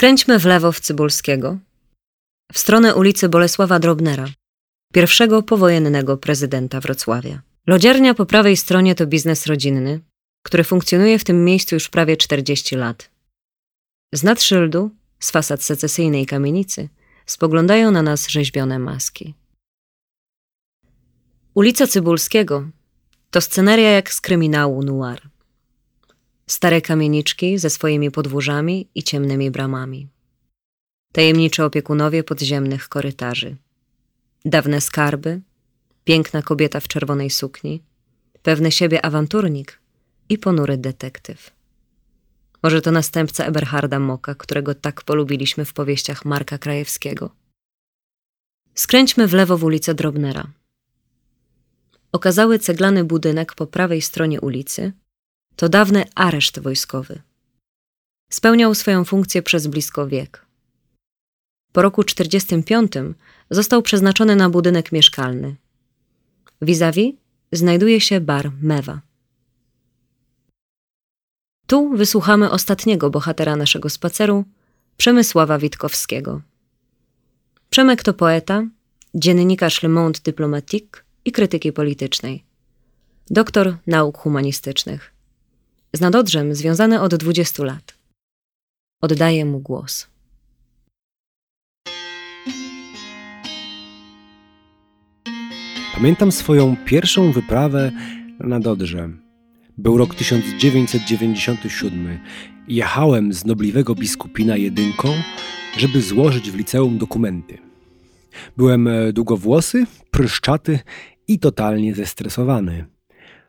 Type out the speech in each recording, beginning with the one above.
Skręćmy w lewo w Cybulskiego, w stronę ulicy Bolesława Drobnera, pierwszego powojennego prezydenta Wrocławia. Lodziarnia po prawej stronie to biznes rodzinny, który funkcjonuje w tym miejscu już prawie 40 lat. Z nad szyldu, z fasad secesyjnej kamienicy, spoglądają na nas rzeźbione maski. Ulica Cybulskiego to sceneria jak z kryminału noir. Stare kamieniczki ze swoimi podwórzami i ciemnymi bramami. Tajemniczy opiekunowie podziemnych korytarzy. Dawne skarby, piękna kobieta w czerwonej sukni, pewny siebie awanturnik i ponury detektyw. Może to następca Eberharda Moka, którego tak polubiliśmy w powieściach Marka Krajewskiego. Skręćmy w lewo w ulicę Drobnera. Okazały ceglany budynek po prawej stronie ulicy to dawny areszt wojskowy. Spełniał swoją funkcję przez blisko wiek. Po roku 45 został przeznaczony na budynek mieszkalny. Vis-a-vis znajduje się bar Mewa. Tu wysłuchamy ostatniego bohatera naszego spaceru, Przemysława Witkowskiego. Przemek to poeta, dziennikarz Le Monde Diplomatique i krytyki politycznej. Doktor nauk humanistycznych. Z Nadodrzem związany od 20 lat. Oddaję mu głos. Pamiętam swoją pierwszą wyprawę na Dodrze. Był rok 1997. Jechałem z nobliwego biskupina jedynką, żeby złożyć w liceum dokumenty. Byłem e, długowłosy, pryszczaty i totalnie zestresowany.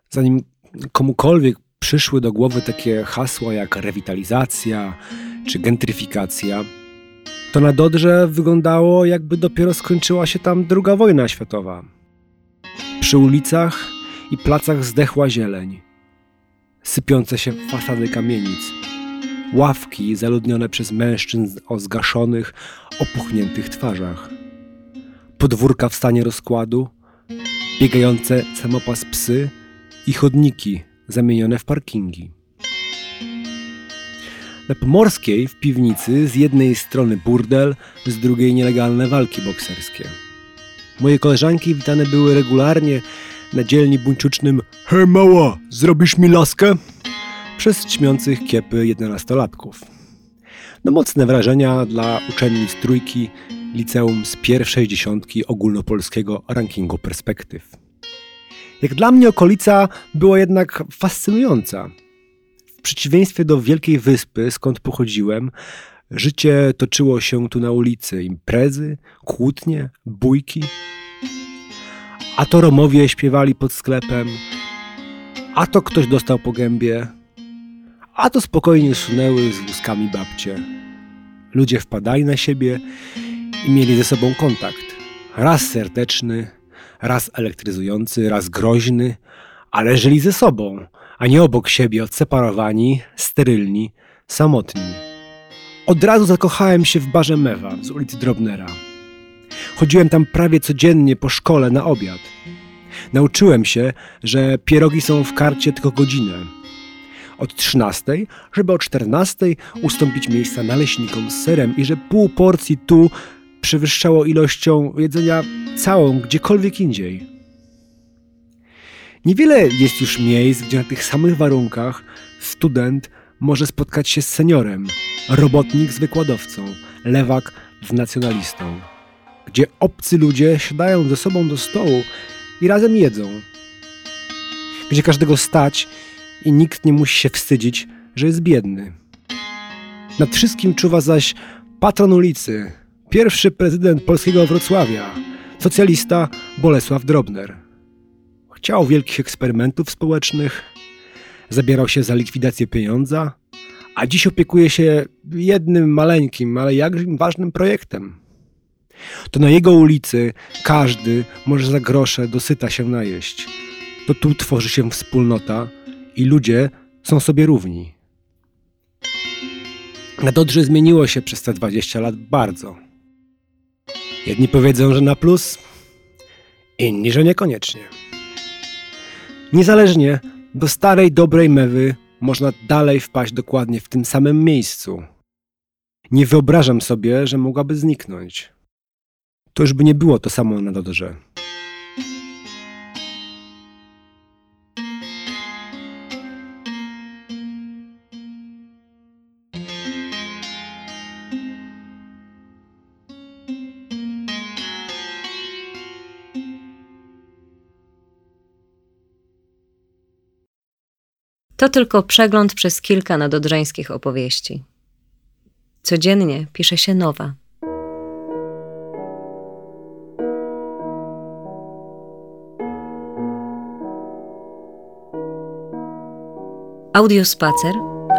Zanim komukolwiek przyszły do głowy takie hasła jak rewitalizacja czy gentryfikacja, to na Dodrze wyglądało jakby dopiero skończyła się tam druga wojna światowa. Przy ulicach i placach zdechła zieleń, sypiące się fasady kamienic, ławki zaludnione przez mężczyzn o zgaszonych, opuchniętych twarzach, podwórka w stanie rozkładu, biegające samopas psy i chodniki zamienione w parkingi. Na Pomorskiej w piwnicy z jednej strony burdel, z drugiej nielegalne walki bokserskie. Moje koleżanki witane były regularnie na dzielni buńczucznym Hej mała, zrobisz mi laskę? Przez ćmiących kiepy jedenastolatków. No mocne wrażenia dla uczennic trójki liceum z pierwszej dziesiątki ogólnopolskiego rankingu perspektyw. Jak dla mnie okolica była jednak fascynująca. W przeciwieństwie do Wielkiej Wyspy, skąd pochodziłem, życie toczyło się tu na ulicy. Imprezy, kłótnie, bójki. A to Romowie śpiewali pod sklepem, a to ktoś dostał po gębie, a to spokojnie sunęły z wózkami babcie. Ludzie wpadali na siebie i mieli ze sobą kontakt. Raz serdeczny, raz elektryzujący, raz groźny, ale żyli ze sobą, a nie obok siebie, odseparowani, sterylni, samotni. Od razu zakochałem się w barze Mewa z ulicy Drobnera. Chodziłem tam prawie codziennie po szkole na obiad. Nauczyłem się, że pierogi są w karcie tylko godzinę. Od 13, żeby o 14 ustąpić miejsca naleśnikom z serem i że pół porcji tu przewyższało ilością jedzenia całą gdziekolwiek indziej. Niewiele jest już miejsc, gdzie na tych samych warunkach student może spotkać się z seniorem, robotnik z wykładowcą, lewak z nacjonalistą, gdzie obcy ludzie siadają ze sobą do stołu i razem jedzą, gdzie każdego stać i nikt nie musi się wstydzić, że jest biedny. Nad wszystkim czuwa zaś patron ulicy, pierwszy prezydent polskiego Wrocławia, socjalista Bolesław Drobner. Chciał wielkich eksperymentów społecznych, zabierał się za likwidację pieniądza, a dziś opiekuje się jednym maleńkim, ale jakże ważnym projektem. To na jego ulicy każdy może za grosze dosyta się najeść. To tu tworzy się wspólnota i ludzie są sobie równi. Na Dodrze zmieniło się przez te 20 lat bardzo. Jedni powiedzą, że na plus, inni, że niekoniecznie. Niezależnie do starej, dobrej mewy można dalej wpaść dokładnie w tym samym miejscu. Nie wyobrażam sobie, że mogłaby zniknąć. To już by nie było to samo na Dodrze. To tylko przegląd przez kilka nadodrzańskich opowieści. Codziennie pisze się nowa. Audiospacer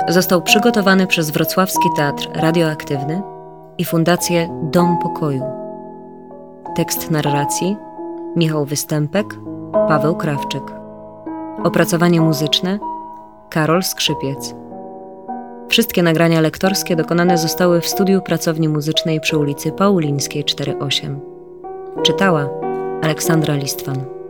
został przygotowany przez Wrocławski Teatr Radioaktywny i Fundację Dom Pokoju. Tekst narracji Michał Występek, Paweł Krawczyk. Opracowanie muzyczne Karol Skrzypiec. Wszystkie nagrania lektorskie dokonane zostały w studiu pracowni muzycznej przy ulicy Paulińskiej 48. Czytała Aleksandra Listwan.